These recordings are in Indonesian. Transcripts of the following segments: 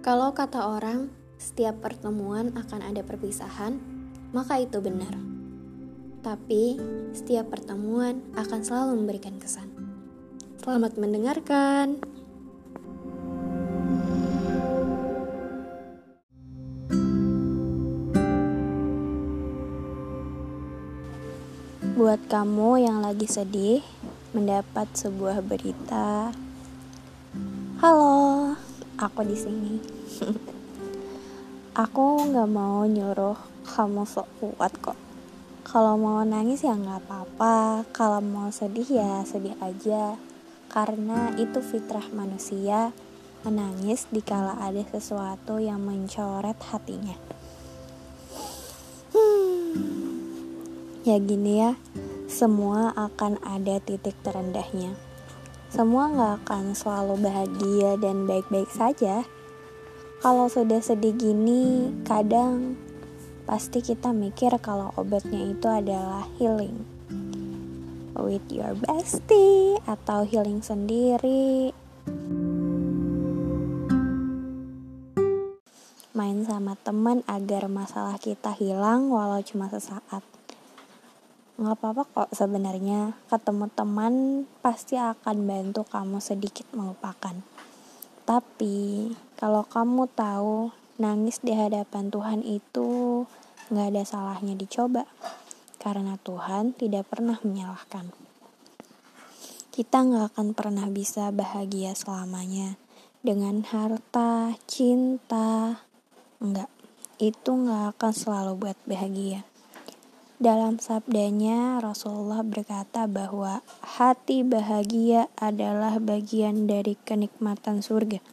Kalau kata orang, setiap pertemuan akan ada perpisahan, maka itu benar. Tapi, setiap pertemuan akan selalu memberikan kesan. Selamat mendengarkan. Buat kamu yang lagi sedih mendapat sebuah berita, halo, aku di sini. aku nggak mau nyuruh kamu sok kuat kok. Kalau mau nangis ya nggak apa-apa, kalau mau sedih ya sedih aja. Karena itu fitrah manusia menangis dikala ada sesuatu yang mencoret hatinya. Ya gini ya, semua akan ada titik terendahnya. Semua gak akan selalu bahagia dan baik-baik saja. Kalau sudah sedih gini, kadang pasti kita mikir kalau obatnya itu adalah healing. With your bestie atau healing sendiri. Main sama teman agar masalah kita hilang walau cuma sesaat nggak apa-apa kok sebenarnya. Ketemu teman pasti akan bantu kamu sedikit melupakan. Tapi kalau kamu tahu nangis di hadapan Tuhan itu nggak ada salahnya dicoba. Karena Tuhan tidak pernah menyalahkan. Kita nggak akan pernah bisa bahagia selamanya. Dengan harta, cinta, enggak. Itu nggak akan selalu buat bahagia. Dalam sabdanya, Rasulullah berkata bahwa hati bahagia adalah bagian dari kenikmatan surga.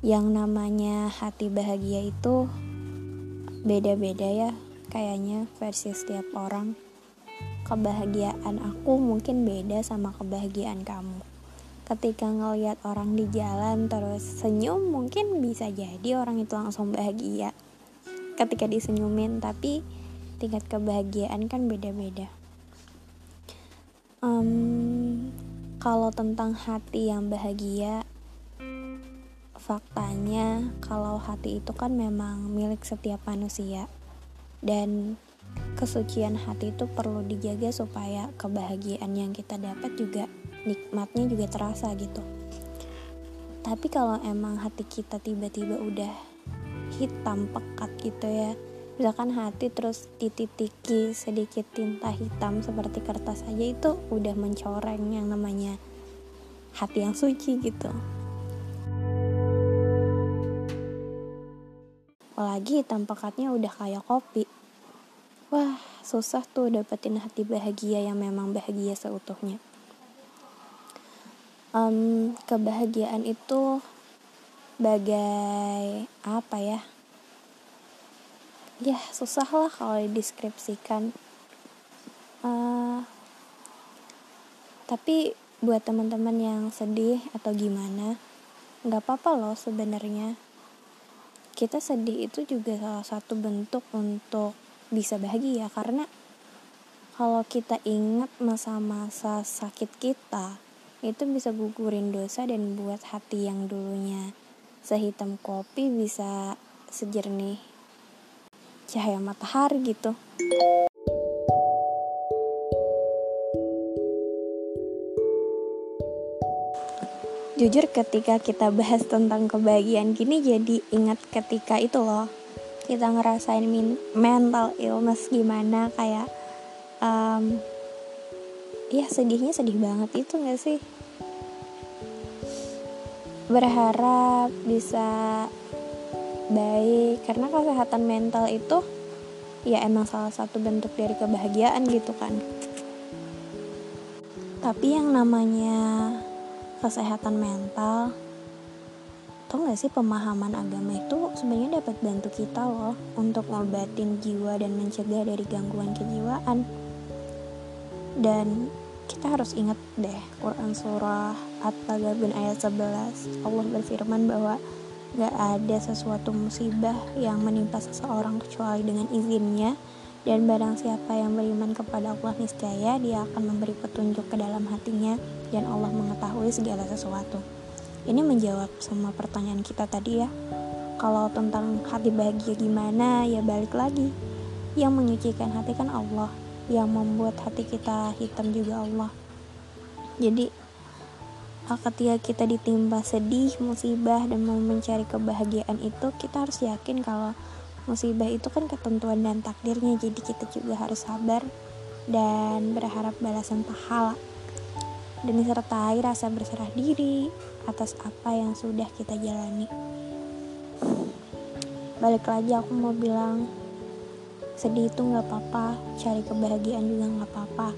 Yang namanya hati bahagia itu beda-beda ya, kayaknya versi setiap orang kebahagiaan aku mungkin beda sama kebahagiaan kamu. Ketika ngeliat orang di jalan terus senyum, mungkin bisa jadi orang itu langsung bahagia. Ketika disenyumin, tapi tingkat kebahagiaan kan beda-beda. Um, kalau tentang hati yang bahagia, faktanya kalau hati itu kan memang milik setiap manusia dan kesucian hati itu perlu dijaga supaya kebahagiaan yang kita dapat juga nikmatnya juga terasa gitu. Tapi kalau emang hati kita tiba-tiba udah hitam pekat gitu ya misalkan hati terus dititiki sedikit tinta hitam seperti kertas aja itu udah mencoreng yang namanya hati yang suci gitu. Apalagi hitam pekatnya udah kayak kopi Wah, susah tuh dapetin hati bahagia yang memang bahagia seutuhnya. Um, kebahagiaan itu bagai apa ya? Ya, susah lah kalau dideskripsikan. Uh, tapi buat teman-teman yang sedih atau gimana, nggak apa-apa loh sebenarnya. Kita sedih itu juga salah satu bentuk untuk bisa bahagia karena kalau kita ingat masa-masa sakit kita itu bisa gugurin dosa dan buat hati yang dulunya sehitam kopi bisa sejernih cahaya matahari gitu. Jujur ketika kita bahas tentang kebahagiaan gini jadi ingat ketika itu loh kita ngerasain mental illness gimana kayak um, ya sedihnya sedih banget itu gak sih? Berharap bisa baik karena kesehatan mental itu ya emang salah satu bentuk dari kebahagiaan gitu kan. Tapi yang namanya kesehatan mental tau gak sih pemahaman agama itu sebenarnya dapat bantu kita loh untuk ngobatin jiwa dan mencegah dari gangguan kejiwaan. Dan kita harus ingat deh Quran surah At-Tagabun ayat 11 Allah berfirman bahwa Gak ada sesuatu musibah yang menimpa seseorang kecuali dengan izinnya. Dan barang siapa yang beriman kepada Allah niscaya dia akan memberi petunjuk ke dalam hatinya. Dan Allah mengetahui segala sesuatu. Ini menjawab semua pertanyaan kita tadi ya. Kalau tentang hati bahagia gimana ya balik lagi. Yang menyucikan hati kan Allah, yang membuat hati kita hitam juga Allah. Jadi ketika kita ditimpa sedih, musibah, dan mau mencari kebahagiaan itu, kita harus yakin kalau musibah itu kan ketentuan dan takdirnya, jadi kita juga harus sabar dan berharap balasan pahala dan disertai rasa berserah diri atas apa yang sudah kita jalani. Balik lagi aku mau bilang sedih itu nggak apa-apa, cari kebahagiaan juga nggak apa-apa,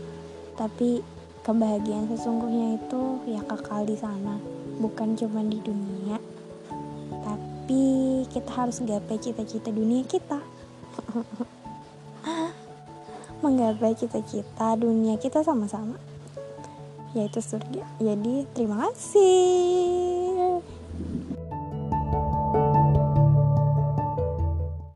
tapi kebahagiaan sesungguhnya itu ya kekal di sana bukan cuma di dunia. Tapi kita harus gapai cita-cita dunia kita. Menggapai cita-cita dunia kita sama-sama yaitu surga. Jadi terima kasih